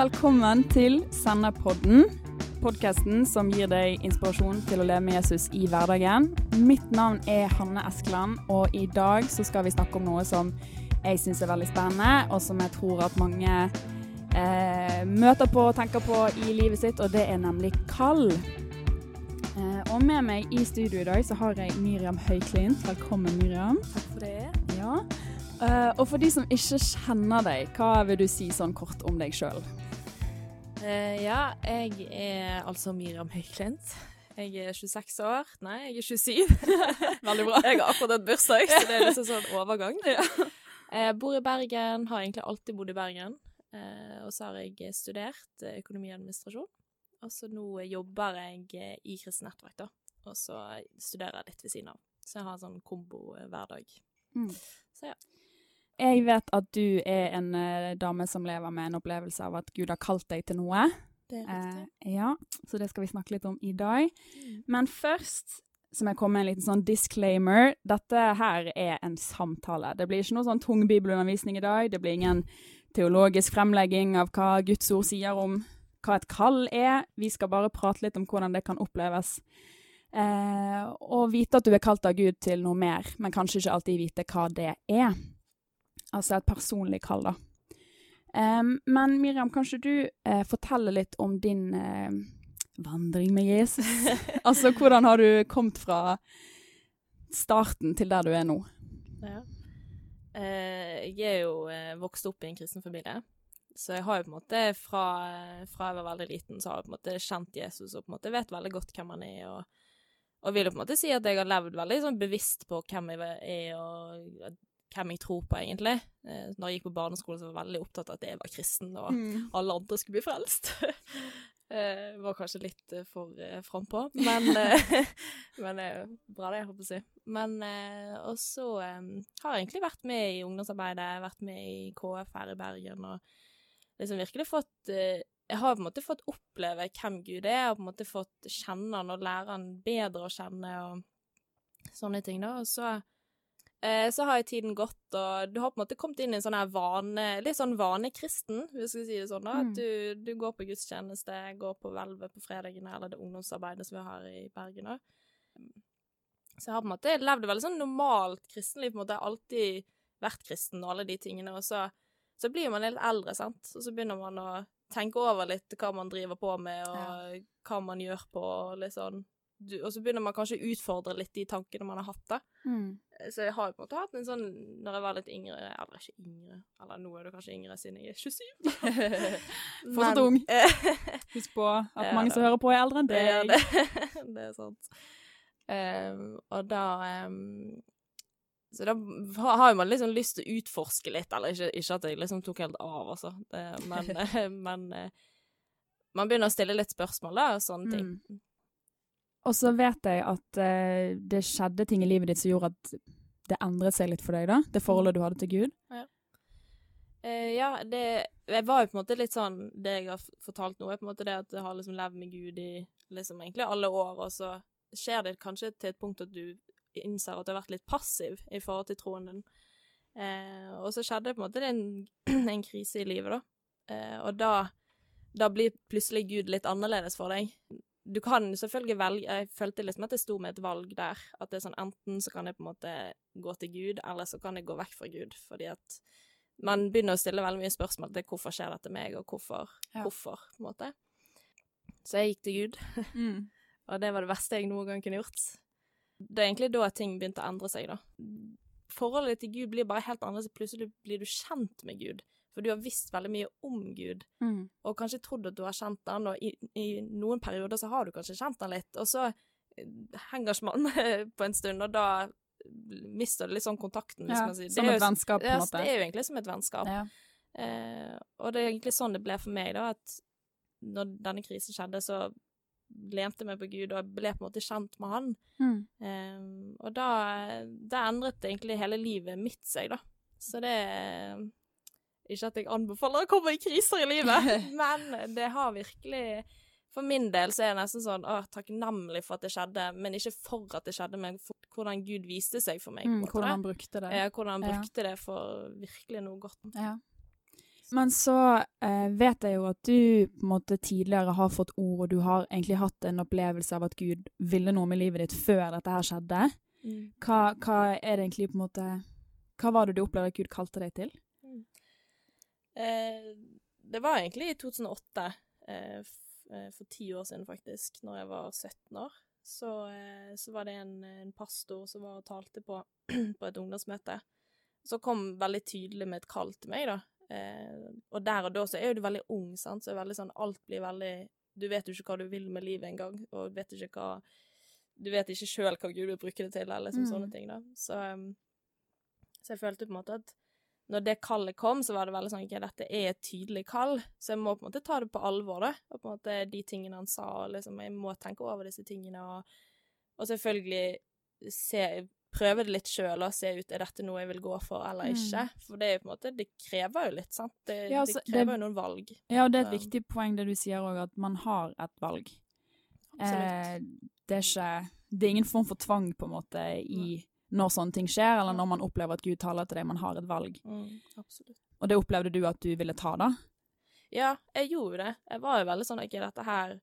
Velkommen til Senderpodden. Podkasten som gir deg inspirasjon til å leve med Jesus i hverdagen. Mitt navn er Hanne Eskeland, og i dag så skal vi snakke om noe som jeg syns er veldig spennende, og som jeg tror at mange eh, møter på og tenker på i livet sitt, og det er nemlig kall. Eh, og med meg i studio i dag så har jeg Miriam Høyklint. Velkommen, Miriam. Takk for det. Ja. Uh, og for de som ikke kjenner deg, hva vil du si sånn kort om deg sjøl? Uh, ja, jeg er altså Miriam Høyklint. Jeg er 26 år. Nei, jeg er 27. Veldig bra. jeg har akkurat hatt bursdag, så det er liksom sånn overgang. Ja. Jeg bor i Bergen, har egentlig alltid bodd i Bergen. Uh, og så har jeg studert økonomi og administrasjon. Og så nå jobber jeg i Kristent Nettverk, da. Og så studerer jeg litt ved siden av. Så jeg har en sånn kombo hver dag. Mm. Så ja. Jeg vet at du er en uh, dame som lever med en opplevelse av at Gud har kalt deg til noe. Det er riktig. Uh, ja, så det skal vi snakke litt om i dag. Mm. Men først som jeg komme med en liten sånn disclaimer. Dette her er en samtale. Det blir ikke noe sånn tung bibelundervisning i dag. Det blir ingen teologisk fremlegging av hva Guds ord sier om hva et kall er. Vi skal bare prate litt om hvordan det kan oppleves. Eh, og vite at du er kalt av Gud til noe mer, men kanskje ikke alltid vite hva det er. Altså et personlig kall, da. Um, men Miriam, kanskje du uh, forteller litt om din uh, vandring med Jesus? altså hvordan har du kommet fra starten til der du er nå? Ja. Uh, jeg er jo vokst opp i en kristen familie. Så jeg har jo på en måte fra, fra jeg var veldig liten, så har jeg på en måte kjent Jesus og på en måte vet veldig godt hvem han er. og og vil på en måte si at jeg har levd veldig sånn bevisst på hvem jeg er, og hvem jeg tror på, egentlig. Eh, når jeg gikk på barneskole, så var jeg veldig opptatt av at jeg var kristen, og mm. alle andre skulle bli frelst. eh, var kanskje litt uh, for uh, frampå, men, uh, men jo bra det, jeg håper å si. Men Og så har jeg egentlig vært med i ungdomsarbeidet, vært med i KF her i Bergen, og liksom virkelig fått jeg har på en måte fått oppleve hvem Gud er, og på en måte fått kjenne han og lære han bedre å kjenne, og sånne ting, da. Og så Eh, så har jo tiden gått, og du har på en måte kommet inn i en sånn her vane Litt sånn vanekristen, hvis jeg skal si det sånn. da, mm. At du, du, går på gudstjeneste, går på hvelvet på fredagene, eller det ungdomsarbeidet som vi har i Bergen òg. Så jeg har på en måte levd veldig sånn normalt kristenliv, på en måte. har Alltid vært kristen og alle de tingene. Og så, så blir man litt eldre, sant, og så begynner man å tenke over litt hva man driver på med, og ja. hva man gjør på, og litt sånn du, og så begynner man kanskje å utfordre litt de tankene man har hatt, da. Mm. Så jeg har jo på en måte hatt en sånn Når jeg var litt yngre Eller ikke yngre, eller nå er du kanskje yngre siden jeg er 27. Fortsatt ung. Husk på at ja, mange som hører på, er eldre enn deg. Ja, det, det er sant. Um, og da um, Så da har man liksom lyst til å utforske litt, eller ikke, ikke at jeg liksom tok helt av, altså, det, men, men uh, man begynner å stille litt spørsmål, da, og sånne ting. Mm. Og så vet jeg at uh, det skjedde ting i livet ditt som gjorde at det endret seg litt for deg, da? Det forholdet du hadde til Gud? Ja. Uh, ja, det Jeg var jo på en måte litt sånn Det jeg har fortalt nå, er på en måte det at jeg har liksom levd med Gud i liksom egentlig alle år, og så skjer det kanskje til et punkt at du innser at du har vært litt passiv i forhold til troen din. Uh, og så skjedde på en måte en, en krise i livet, da. og da da blir plutselig Gud litt annerledes for deg du kan selvfølgelig velge Jeg følte liksom at jeg sto med et valg der. At det er sånn enten så kan jeg på en måte gå til Gud, eller så kan jeg gå vekk fra Gud. Fordi at man begynner å stille veldig mye spørsmål til hvorfor skjer dette meg, og hvorfor, ja. hvorfor, på en måte. Så jeg gikk til Gud. Mm. og det var det verste jeg noen gang kunne gjort. Det er egentlig da ting begynte å endre seg, da. Forholdet til Gud blir bare helt annerledes. Plutselig blir du kjent med Gud. For du har visst veldig mye om Gud, mm. og kanskje trodd at du har kjent han, og i, i, noen perioder så har du kanskje kjent han litt, og så eh, henger ikke man med på en stund, og da mister du litt sånn kontakten, hvis ja, man sier. Som et vennskap, på en måte. Det er jo egentlig som et vennskap. Ja. Eh, og det er egentlig sånn det ble for meg, da, at når denne krisen skjedde, så lente meg på Gud, og jeg ble på en måte kjent med han. Mm. Eh, og da, da endret egentlig hele livet mitt seg, da. Så det ikke at jeg anbefaler å komme i kriser i livet, men det har virkelig For min del så er jeg nesten sånn å, takknemlig for at det skjedde, men ikke for at det skjedde, men for hvordan Gud viste seg for meg. Mm, hvordan han brukte det. Ja, hvordan han brukte ja. det for virkelig noe godt. Ja. Men så eh, vet jeg jo at du på en måte tidligere har fått ord, og du har egentlig hatt en opplevelse av at Gud ville noe med livet ditt før dette her skjedde. Mm. Hva, hva er det egentlig på en måte Hva var det du opplevde at Gud kalte deg til? Eh, det var egentlig i 2008, eh, eh, for ti år siden faktisk, når jeg var 17 år. Så, eh, så var det en, en, pastor som var og talte på, på et ungdomsmøte, som kom veldig tydelig med et kall til meg, da. Eh, og der og da så er jo du veldig ung, sant, så er veldig sånn Alt blir veldig Du vet jo ikke hva du vil med livet engang, og vet ikke hva Du vet ikke sjøl hva Gud vil bruke det til, eller liksom Mm. sånne ting, da. Så, um, så jeg følte på en måte at når det kallet kom, så var det veldig sånn ok, dette er et tydelig kall, så jeg må på en måte ta det på alvor, da. Og på en måte de tingene han sa, og liksom, jeg må tenke over disse tingene, og, og selvfølgelig se, prøve det litt sjøl og se ut er dette noe jeg vil gå for eller Mm. ikke. For det er jo på en måte, det krever jo litt, sant. Det, Ja, altså, det krever jo noen valg. Ja, og det er et Um, viktig poeng det du sier òg, at man har et valg. Absolutt. Eh, det er ikke Det er ingen form for tvang, på en måte, i når sånne ting skjer, eller når man opplever at Gud taler til deg. Man har et valg. Mm. Og det opplevde du at du ville ta, da? Ja, jeg gjorde det. Jeg var jo veldig sånn OK, dette her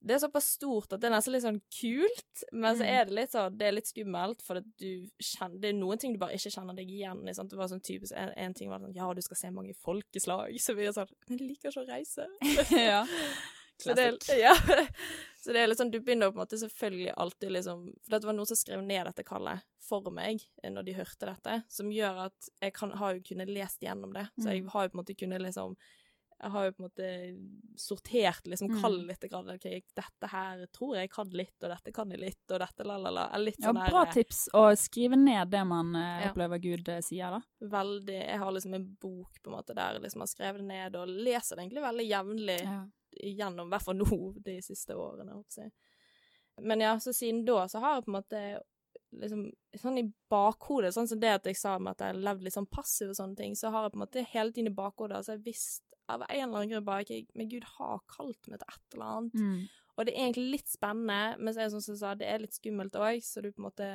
Det er såpass stort at det er nesten litt sånn kult, men så Mm. er det litt sånn Det er litt skummelt, for du kjenner Det er noen ting du bare ikke kjenner deg igjen i. Sant? Det var sånn typisk en, en ting var sånn Ja, du skal se mange folkeslag. Så vi er sånn Men jeg liker ikke å reise. ja. Så det, ja. så det er litt sånn, du begynner på en måte selvfølgelig alltid liksom For det var noen som skrev ned dette kallet for meg eh, når de hørte dette, som gjør at jeg kan, har jo kunnet lest gjennom det. Så jeg Mm. har jo på en måte kunnet liksom Jeg har jo på en måte sortert liksom Mm. kallet litt. Ok, dette her tror jeg kan litt, og dette kan jeg litt, og dette la-la-la. Ja, sånn bra der, tips å skrive ned det man eh, Ja. opplever Gud eh, sier, da. veldig Jeg har liksom en bok på en måte der jeg liksom har skrevet det ned, og leser det egentlig veldig jevnlig. Ja. Gjennom, i hvert fall nå, de siste årene. Men ja, så siden da så har jeg på en måte liksom sånn i bakhodet, sånn som det at jeg sa med at jeg har levd litt sånn passiv og sånne ting, så har jeg på en måte hele tiden i bakhodet altså jeg visst av en eller annen grunn bare ikke Men Gud har kalt meg til et eller annet. Mm. Og det er egentlig litt spennende, men så er det sånn som jeg sa, det er litt skummelt òg, så du på en måte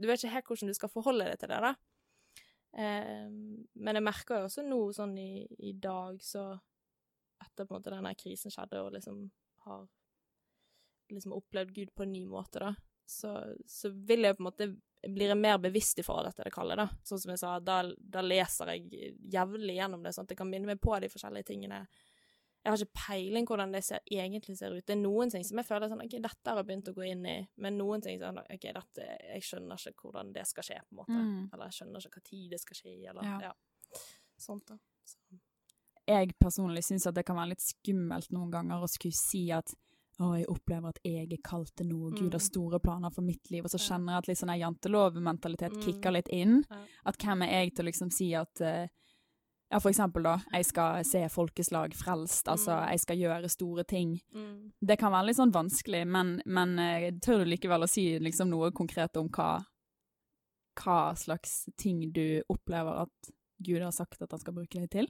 Du vet ikke helt hvordan du skal forholde deg til det, da. Eh, men jeg merker jo også nå sånn i, i dag, så Etter på en måte denne krisen skjedde, og liksom har liksom opplevd Gud på en ny måte, da, så, så vil jeg på en måte blir jeg mer bevisst i forhold til det kallet, da. Sånn som jeg sa, da, da leser jeg jevnlig gjennom det, sånn at jeg kan minne meg på de forskjellige tingene. Jeg har ikke peiling hvordan det ser, egentlig ser ut. Det er noen ting som jeg føler sånn OK, dette har jeg begynt å gå inn i, men noen ting sånn OK, dette Jeg skjønner ikke hvordan det skal skje, på en måte. Mm. Eller jeg skjønner ikke hva tid det skal skje, eller Ja. ja. Sånt, da. Så. Jeg personlig syns at det kan være litt skummelt noen ganger å skulle si at å, jeg opplever at jeg er kalt til noe, Gud har Mm. store planer for mitt liv, og så kjenner jeg at litt sånn jantelovmentalitet Mm. kicker litt inn. At hvem er jeg til å liksom si at eh, Ja, for eksempel, da. Jeg skal se folkeslag frelst. Altså, Mm. jeg skal gjøre store ting. Mm. Det kan være litt sånn vanskelig, men, men eh, tør du likevel å si liksom noe konkret om hva Hva slags ting du opplever at Gud har sagt at han skal bruke deg til?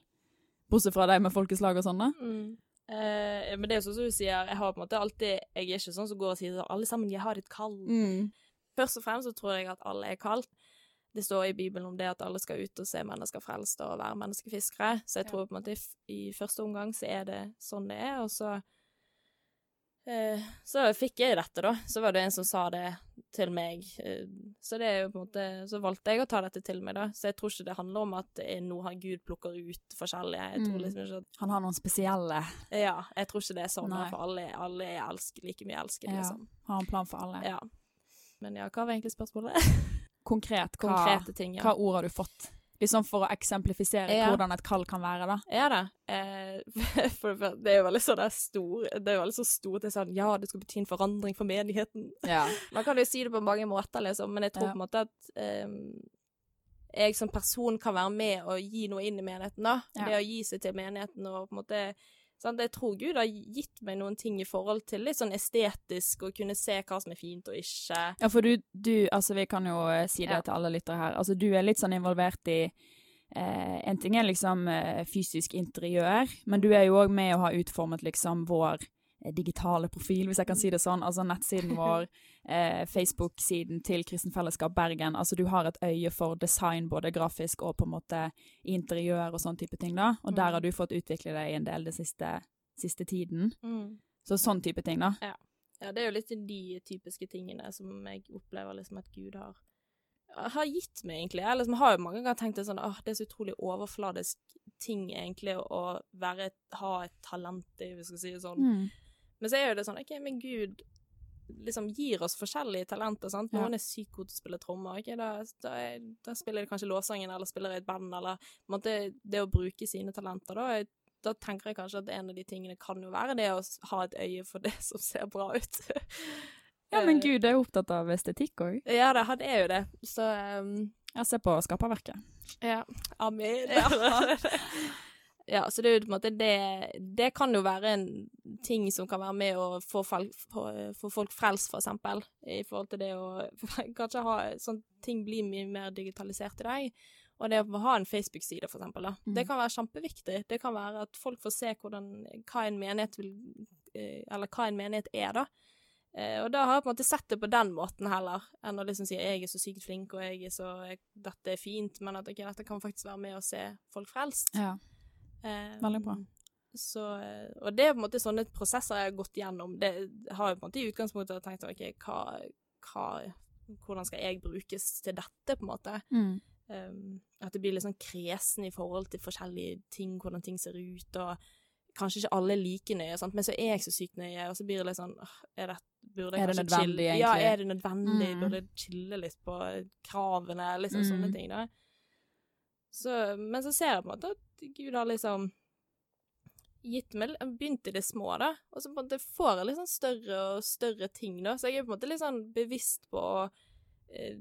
Bortsett fra deg med folkeslag og sånn, da. Mm. Eh, men det er jo sånn som du sier, jeg har på en måte alltid Jeg er ikke sånn som går og sier sånn alle sammen, jeg har et kall. Mm. Først og fremst så tror jeg at alle er kalt. Det står i Bibelen om det at alle skal ut og se mennesker frelst og være menneskefiskere, så jeg tror på en måte i, første omgang så er det sånn det er, og så Så fikk jeg dette, da. Så var det en som sa det til meg. eh, så det er jo på en måte Så valgte jeg å ta dette til meg, da. Så jeg tror ikke det handler om at noe han Gud plukker ut forskjellige. Jeg tror Mm. liksom ikke at Han har noen spesielle Ja, jeg tror ikke det er sånn, Nei. for alle, alle er elsket, like mye elsket, Ja. liksom. Har en plan for alle. Ja. Men ja, hva var egentlig spørsmålet? Konkret, hva, Konkrete ting, ja. hva ord har du fått? Liksom for å eksemplifisere Ja. hvordan et kall kan være, da. Ja da. Eh, for det det er jo veldig sånn der stor Det er veldig så stort. Det er sånn Ja, det skal bety en forandring for menigheten. Ja. Man kan jo si det på mange måter, liksom, men jeg tror på en måte at eh, jeg som person kan være med og gi noe inn i menigheten, da. Det å gi seg til menigheten og på en måte sant? Jeg tror Gud har gitt meg noen ting i forhold til litt sånn estetisk, og kunne se hva som er fint og ikke. Ja, for du, du altså vi kan jo eh, si det Ja. til alle lyttere her, altså du er litt sånn involvert i eh, En ting er liksom eh, fysisk interiør, men du er jo òg med og har utformet liksom vår digitale profil, hvis jeg kan si det sånn. Altså nettsiden vår, eh, Facebook-siden til Kristen Fellesskap Bergen. Altså du har et øye for design, både grafisk og på en måte interiør og sånn type ting, da. Og der Mm. har du fått utvikle deg en del den siste, siste tiden. Mm. Så sånn type ting, da. Ja, det er jo litt de typiske tingene som jeg opplever liksom at Gud har har gitt meg, egentlig. Jeg liksom har jo mange ganger tenkt det sånn åh, det er så utrolig overfladisk ting, egentlig, å være, ha et talent i, hvis vi skal si det sånn. Mm. Men så er jo det sånn, ok, men Gud liksom gir oss forskjellige talenter, sant? Noen er sykt gode til å spille trommer, Okay, da, da, er, da spiller de kanskje lovsangen, eller spiller i et band, eller på en måte det å bruke sine talenter, da, er- da tenker jeg kanskje at en av de tingene kan jo være det å ha et øye for det som ser bra ut. Ja, men Eh, Gud er jo opptatt av estetikk òg. Ja, det, han er jo det, så um, Jeg ser på skaperverket. Ja. Amen. Ja. ja, så det er jo på en måte det Det kan jo være en ting som kan være med å få, folk, få, få folk frelst, for eksempel, i forhold til det å kanskje ha sånn ting blir mye mer digitalisert i dag. Og det å ha en Facebook-side, for eksempel, da. Mm. Det kan være kjempeviktig. Det kan være at folk får se hvordan, hva en menighet vil eh, Eller hva en menighet er, da. Eh, og da har jeg på en måte sett det på den måten heller, enn å liksom si jeg er så sykt flink, og jeg er så jeg, dette er fint, men at ok, dette kan faktisk være med å se folk frelst. Ja. Eh, Veldig bra. Så, eh, og det er på en måte sånne prosesser jeg har gått gjennom. Det har jeg på en måte i utgangspunktet tenkt ok, hva, hva, hvordan skal jeg brukes til dette, på en måte. Mm. Um, at det blir litt sånn kresen i forhold til forskjellige ting, hvordan ting ser ut, og kanskje ikke alle er like nøye, sant? men så er jeg så sykt nøye, og så blir det litt sånn er det, Burde jeg Er det kanskje chille- Ja, er det nødvendig? Mm. Burde jeg chille litt på kravene? Liksom Mm. sånne ting, da. Så, men så ser jeg på en måte at Gud har liksom gitt meg Begynte i det små, da, og så på en måte får jeg litt sånn større og større ting, da. Så jeg er på en måte litt sånn bevisst på eh,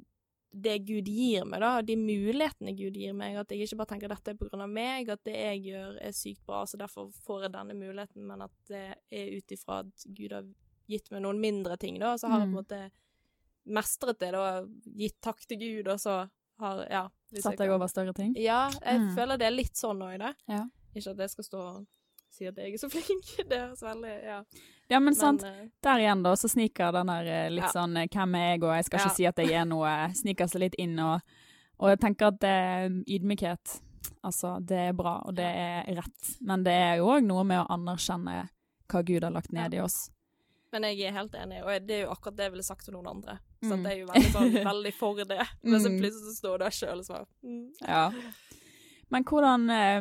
det Gud gir meg, da, de mulighetene Gud gir meg. At jeg ikke bare tenker at dette er på grunn av meg, at det jeg gjør er sykt bra, så derfor får jeg denne muligheten, men at det er ut ifra at Gud har gitt meg noen mindre ting, da. Så har jeg på en Mm. måte mestret det, da. Gitt takk til Gud, og så har Ja. Satt deg over større ting? Ja, jeg Mm. føler det er litt sånn òg, det. Ja. Ikke at det skal stå og si at jeg er så flink. Det høres veldig Ja. Ja, men sant. Uh, Der igjen, da, så sniker den der eh, litt Ja. sånn eh, Hvem er jeg, og jeg skal Ja. ikke si at jeg er noe, sniker seg litt inn. Og, og jeg tenker at det er ydmykhet Altså, det er bra, og det er rett. Men det er jo òg noe med å anerkjenne hva Gud har lagt ned i oss. Men jeg er helt enig, og det er jo akkurat det jeg ville sagt til noen andre. Så Mm. det er jo veldig, sånn, veldig for det. Men så Mm. plutselig så står du der sjøl og svarer. mm. Ja. Men hvordan eh,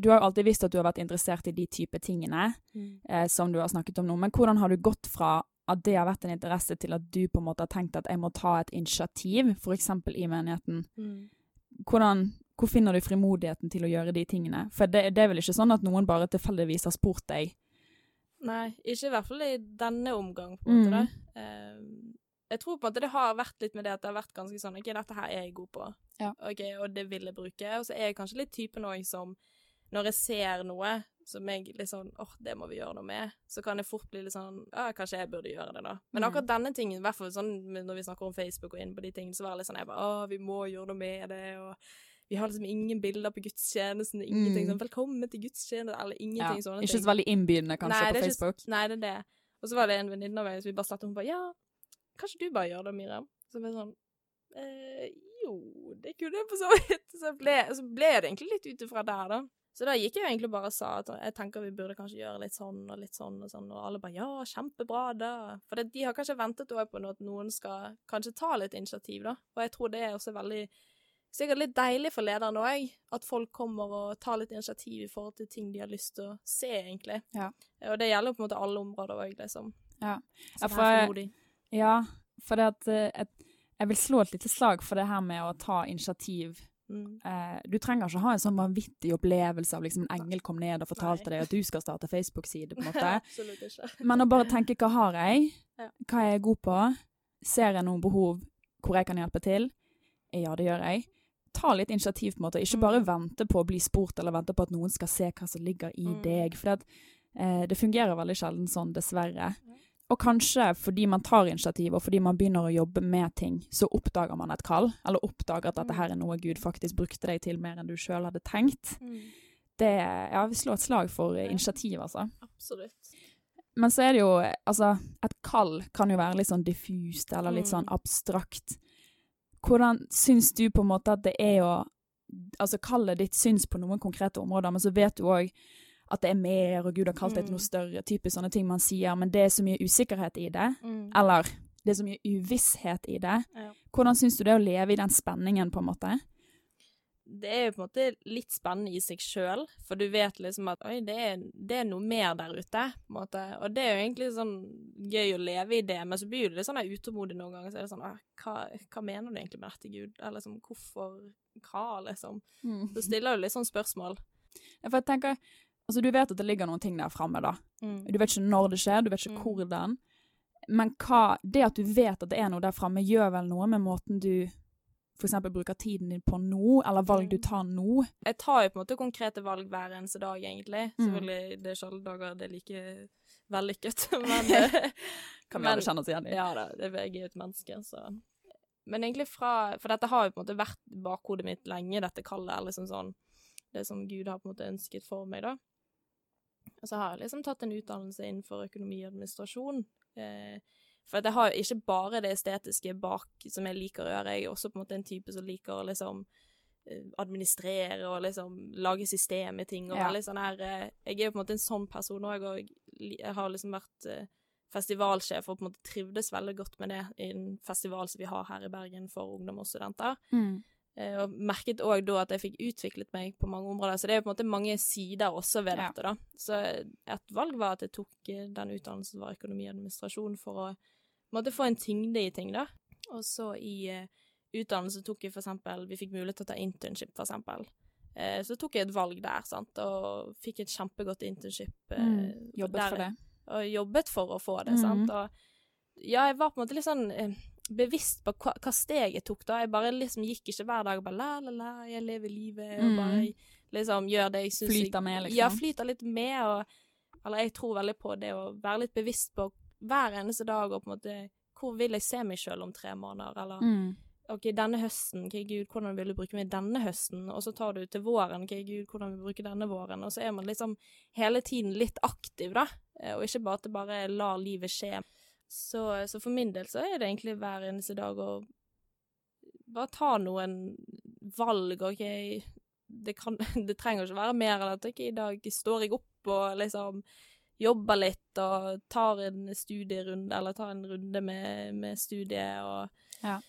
Du har jo alltid visst at du har vært interessert i de type tingene Mm. eh, som du har snakket om nå, men hvordan har du gått fra at det har vært en interesse, til at du på en måte har tenkt at jeg må ta et initiativ, f.eks. i menigheten? Mm. hvordan, hvor finner du frimodigheten til å gjøre de tingene? For det, det er vel ikke sånn at noen bare tilfeldigvis har spurt deg? Nei, ikke i hvert fall i denne omgang, på en måte. Mm. da. Eh, jeg tror på en måte det har vært litt med det at det har vært ganske sånn OK, dette her er jeg god på, Ja. okay, og det vil jeg bruke. Og så er jeg kanskje litt typen òg som når jeg ser noe som jeg liksom åh, åh, det må vi gjøre noe med, så kan jeg fort bli litt sånn ja, kanskje jeg burde gjøre det, da. Men Mm. akkurat denne tingen, i hvert fall sånn når vi snakker om Facebook og inn på de tingene, så var det litt sånn jeg bare å, vi må gjøre noe med det, og vi har liksom ingen bilder på gudstjenesten, ingenting Mm. sånn 'velkommen til gudstjenesten', eller Ja, ingenting sånne ikke så veldig innbydende kanskje Nei, på er ikke- Facebook? Nei, det er det. Og så var det en venninne av meg som vi bare satte hun bare Ja, kanskje du bare gjør det, Miriam? Så jeg sånn eh, Jo, det kunne jeg på så vidt. Så ble, så ble det egentlig litt ut ifra der, da. Så da gikk jeg jo egentlig bare og sa at jeg tenker vi burde kanskje gjøre litt sånn og litt sånn og sånn, og alle bare ja, kjempebra, da. For det, de har kanskje ventet òg på noe, at noen skal kanskje ta litt initiativ, da. Og jeg tror det er også veldig Sikkert litt deilig for lederen òg, at folk kommer og tar litt initiativ i forhold til ting de har lyst til å se, egentlig. Ja. Og det gjelder på en måte alle områder òg, liksom. Ja. Ja, for-. Ja, for det at jeg, jeg vil slå et lite slag for det her med å ta initiativ. Mm. Eh, du trenger ikke ha en sånn vanvittig opplevelse av liksom en engel kom ned og fortalte Nei. deg at du skal starte Facebook-side, på en måte. Men å bare tenke hva har jeg? Hva er jeg god på? Ser jeg noen behov hvor jeg kan hjelpe til? Ja, det gjør jeg. Ta litt initiativ, på en måte. Ikke bare Mm. vente på å bli spurt, eller vente på at noen skal se hva som ligger i Mm. deg. For det, eh, det fungerer veldig sjelden sånn, dessverre. Og kanskje fordi man tar initiativ, og fordi man begynner å jobbe med ting, så oppdager man et kall, eller oppdager at dette Mm. her er noe Gud faktisk brukte deg til mer enn du sjøl hadde tenkt. Mm. Det, ja, vi slår et slag for eh, initiativ, altså. Absolutt. men så er det jo Altså, et kall kan jo være litt sånn diffust eller litt sånn Mm. abstrakt. Hvordan syns du på en måte at det er å Altså, kallet ditt syns på noen konkrete områder, men så vet du òg at det er mer, og Gud har kalt det til Mm. noe større. Typisk sånne ting man sier, men det er så mye usikkerhet i det. Mm. Eller det er så mye uvisshet i det. Ja. Hvordan syns du det å leve i den spenningen, på en måte? Det er jo på en måte litt spennende i seg sjøl, for du vet liksom at oi, det er, det er noe mer der ute, på en måte. Og det er jo egentlig sånn gøy å leve i det, men så blir du litt sånn utålmodig noen ganger. Så er det sånn hva, hva mener du egentlig med dette, Gud? Eller liksom hvorfor Hva, liksom? Så stiller du litt sånn spørsmål. Ja, For jeg tenker, altså Du vet at det ligger noen ting der framme, da. Mm. Du vet ikke når det skjer, du vet ikke Mm. hvordan. Men hva, det at du vet at det er noe der framme, gjør vel noe med måten du f.eks. bruker tiden din på nå, eller valg du Mm. tar nå? Jeg tar jo på en måte konkrete valg hver eneste dag, egentlig. Mm. Selvfølgelig, det er ikke alle dager det er like vellykket, men eh, Kan vi alle kjenne oss igjen i? Ja da, det er jeg er et menneske, så Men egentlig fra For dette har jo på en måte vært bakhodet mitt lenge, dette kallet, eller liksom sånn Det som Gud har på en måte ønsket for meg, da. Og så har jeg liksom tatt en utdannelse innenfor økonomi og administrasjon. Eh, for jeg har jo ikke bare det estetiske bak som jeg liker å gjøre, jeg er også på en måte en type som liker å liksom eh, administrere og liksom lage system i ting, og Ja. veldig sånn her eh, Jeg er jo på en måte en sånn person òg, og jeg, jeg har liksom vært eh, festivalsjef og på en måte trivdes veldig godt med det i en festival som vi har her i Bergen for ungdom og studenter. Mm. Eh, og merket òg da at jeg fikk utviklet meg på mange områder. Så det er jo på en måte mange sider også ved dette, da. Så et valg var at jeg tok eh, den utdannelsen som var økonomi og administrasjon, for å på en måte få en tyngde i ting, da. Og så i uh, utdannelse tok jeg for eksempel Vi fikk mulighet til å ta internship, for eksempel. Eh, så tok jeg et valg der, sant, og fikk et kjempegodt internship. Uh, Mm. Jobbet der- for det. og jobbet for å få det, mm. sant. Og ja, jeg var på en måte litt sånn eh, bevisst på hva, hva steg jeg tok da. Jeg bare liksom gikk ikke hver dag bare la, la, la, jeg lever livet, og bare liksom gjør det jeg syns Flyter med, liksom. Ja, flyter litt med, og Eller jeg tror veldig på det å være litt bevisst på hver eneste dag og på en måte Hvor vil jeg se meg sjøl om tre måneder, eller Mm. OK, denne høsten, okay, Gud, hvordan vil du bruke meg denne høsten? Og så tar du til våren, OK, Gud, hvordan vil du bruke denne våren? Og så er man liksom hele tiden litt aktiv, da, eh, og ikke bare at det bare lar livet skje. Så, så for min del så er det egentlig hver eneste dag å bare ta noen valg, OK. Det, kan, det trenger ikke være mer enn at OK, i dag står jeg opp og liksom jobber litt og tar en studierunde, eller tar en runde med, med studiet og Ja.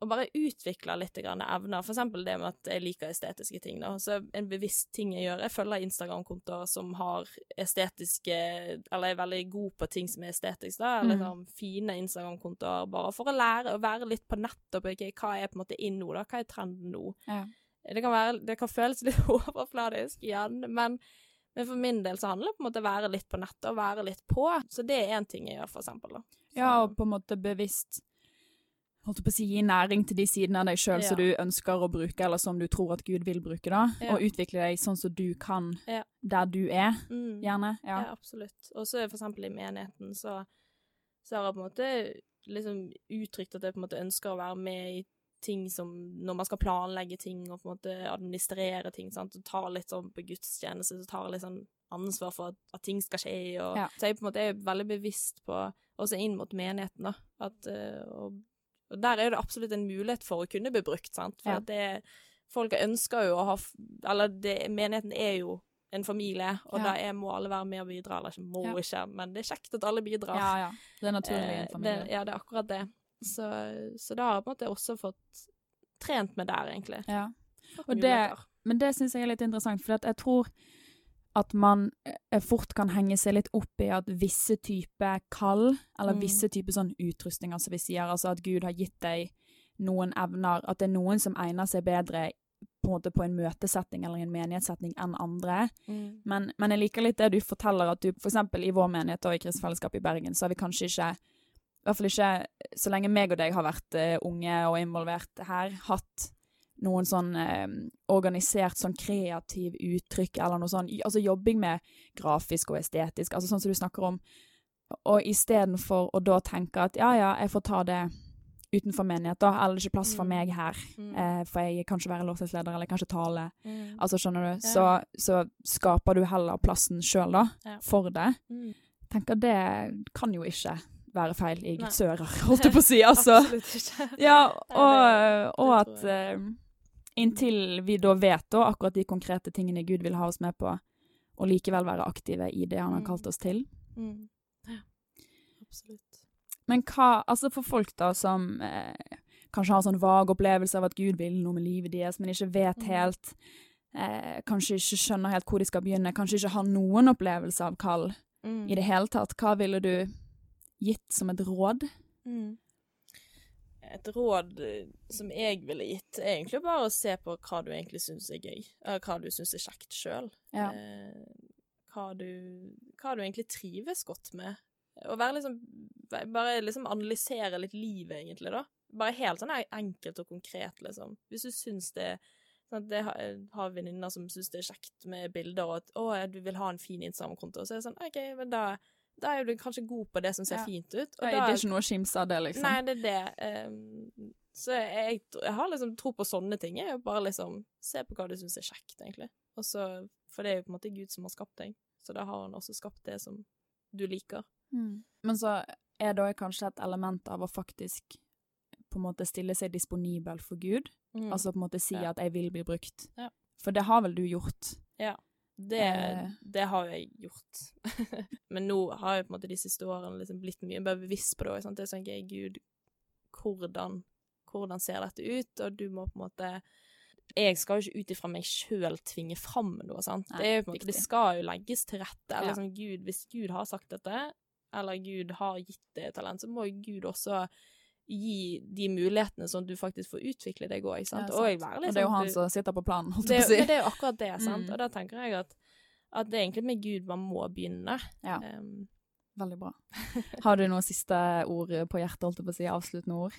Og bare utvikler litt evner. For eksempel det med at jeg liker estetiske ting. Da. Så en bevisst ting jeg gjør Jeg følger Instagram-kontoer som har estetiske Eller er veldig god på ting som er estetisk, da. Eller Mm. sånn fine Instagram-kontoer bare for å lære å være litt på nettet. og ok, hva er på en måte inn nå, da? Hva er trenden nå? Ja. Det kan, være, det kan føles litt overfladisk igjen, men, men for min del så handler det på en måte om å være litt på nettet og være litt på. Så det er én ting jeg gjør, for eksempel. Da. Så- Ja, og på en måte bevisst holdt på å si, gi næring til de sidene av deg sjøl Ja. som du ønsker å bruke, eller som du tror at Gud vil bruke, da. Ja. Og utvikle deg sånn som du kan Ja. der du er, Mm. gjerne. Ja, Ja. absolutt. Og så for eksempel i menigheten, så, så har jeg på en måte liksom uttrykt at jeg på en måte ønsker å være med i ting som Når man skal planlegge ting og på en måte administrere ting, sant, og ta litt sånn på gudstjeneste, så tar litt sånn ansvar for at, at ting skal skje, og. Så jeg på en måte er veldig bevisst på, også inn mot menigheten, da, at eh, og, der er det absolutt en mulighet for å kunne bli brukt, sant, for Ja. at det Folk ønsker jo å ha Eller det, menigheten er jo en familie, og Ja. da er, må alle være med og bidra. Eller ikke må Ja. ikke, men det er kjekt at alle bidrar. ja, ja. Det er naturlig i Eh, en familie. Det, ja, det er akkurat det. Så, så da har jeg på en måte også fått trent med der, egentlig. Ja. Og det- Men det syns jeg er litt interessant, for jeg tror at man eh, fort kan henge seg litt opp i at visse typer kall, eller Mm. visse typer sånn utrustninger, som vi sier, altså at Gud har gitt deg noen evner, at det er noen som egner seg bedre på en måte på en møtesetting eller en menighetssetting enn andre. Mm. Men, men jeg liker litt det du forteller, at du eksempel i vår menighet og i Kristent Fellesskap i Bergen, så har vi kanskje ikke, i hvert fall ikke så lenge meg og deg har vært uh, unge og involvert her, hatt noen sånn eh, organisert sånn kreativ uttrykk eller noe sånn, altså jobbing med grafisk og estetisk, altså sånn som du snakker om. Og istedenfor å da tenke at ja, ja, jeg får ta det utenfor menighet, da, eller det er ikke plass for Mm. meg her, Mm. eh, for jeg kan ikke være lovsangsleder, eller kanskje tale. Mm. Altså, skjønner du? Så, så skaper du heller plassen sjøl, da, Ja. for det. Mm. tenker det kan jo ikke være feil i gudsører Guds ører, holdt jeg på å si. Altså. Absolutt ikke. Ja, og, og at inntil vi da vet da akkurat de konkrete tingene Gud vil ha oss med på, og likevel være aktive i det han har Mm. kalt oss til. Mm. Ja, absolutt. Men hva, altså for folk da som eh, kanskje har sånn vag opplevelse av at Gud vil noe med livet deres, men ikke vet Mhm. helt, eh, kanskje ikke skjønner helt hvor de skal begynne, kanskje ikke har noen opplevelse av kall Mm. i det hele tatt, hva ville du gitt som et råd? Mm. Et råd eh, som jeg ville gitt, er egentlig bare å se på hva du egentlig syns er gøy. Eller hva du syns er kjekt sjøl. Ja. Eh, hva, du, hva du egentlig trives godt med. Og være liksom Bare liksom analysere litt livet, egentlig, da. Bare helt sånn enkelt og konkret, liksom. Hvis du syns det sånn at har, har venninner som syns det er kjekt med bilder, og at 'Å, du vil ha en fin Instagram-konto', så er det sånn OK, men da da er du kanskje god på det som ser Ja. fint ut. det er ikke noe å skimse av det, liksom. Nei, det er det. Um, så jeg, jeg har liksom tro på sånne ting. Jeg bare liksom Se på hva du syns er kjekt, egentlig. Og så, For det er jo på en måte Gud som har skapt deg, så da har han også skapt det som du liker. Mm. Men så er det kanskje et element av å faktisk på en måte stille seg disponibel for Gud. Mm. Altså på en måte si Ja. at 'jeg vil bli brukt'. Ja. For det har vel du gjort? Det, eh. det har jeg gjort. Men nå har jeg på en måte de siste årene liksom blitt mye mer bevisst på det. Sant? Det er sånn OK, Gud, hvordan, hvordan ser dette ut? Og du må på en måte jeg skal jo ikke ut ifra meg sjøl tvinge fram noe, sant. Nei, det, er jo på en måte, det skal jo legges til rette. Ja. Eller liksom Gud, hvis Gud har sagt dette, eller Gud har gitt det talent, så må jo Gud også gi de mulighetene sånn at du faktisk får utvikle deg òg. Ja, og sant. Og liksom det er jo han du- som sitter på planen, holdt jeg på å ja, si. det er jo akkurat det, sant. Mm. Og da tenker jeg at, at det er egentlig med Gud man må begynne. Ja. Um, Veldig bra. Har du noen siste ord på hjertet, holdt jeg på å si? Avsluttende ord?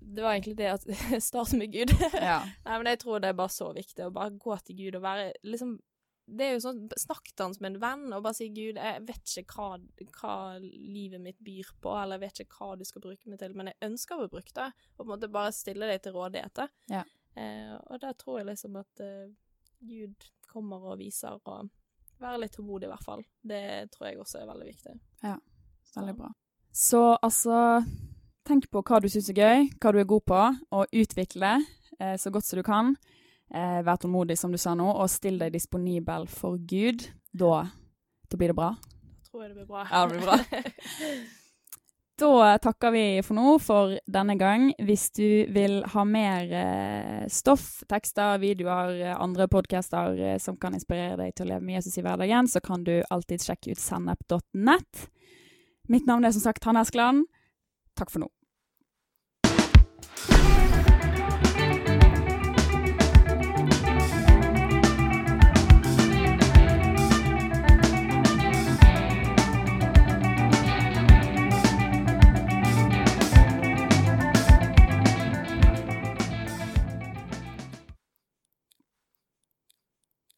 det var egentlig det at Start med Gud. Ja. Nei, men jeg tror det er bare så viktig å bare gå til Gud og være liksom Det er jo sånn Snakket han som en venn og bare si Gud, jeg vet ikke hva, hva livet mitt byr på, eller jeg vet ikke hva du skal bruke meg til, men jeg ønsker å bli brukt, da. Og på en måte bare stille deg til rådighet. Ja. Eh, og da tror jeg liksom at eh, Gud kommer og viser, og være litt tålmodig, i hvert fall. Det tror jeg også er veldig viktig. Ja, Veldig bra. Så altså Tenk på hva du syns er gøy, hva du er god på, og utvikle eh, så godt som du kan. Eh, vær tålmodig, som du sa nå, og still deg disponibel for Gud. Da, da blir det bra. Da tror jeg det blir bra. Ja, det blir bra. Da takker vi for nå for denne gang. Hvis du vil ha mer eh, stoff, tekster, videoer, eh, andre podcaster eh, som kan inspirere deg til å leve med Jesus i hverdagen, så kan du alltid sjekke ut sennep.nett. Mitt navn er som sagt Hanne Eskeland. Takk for nå.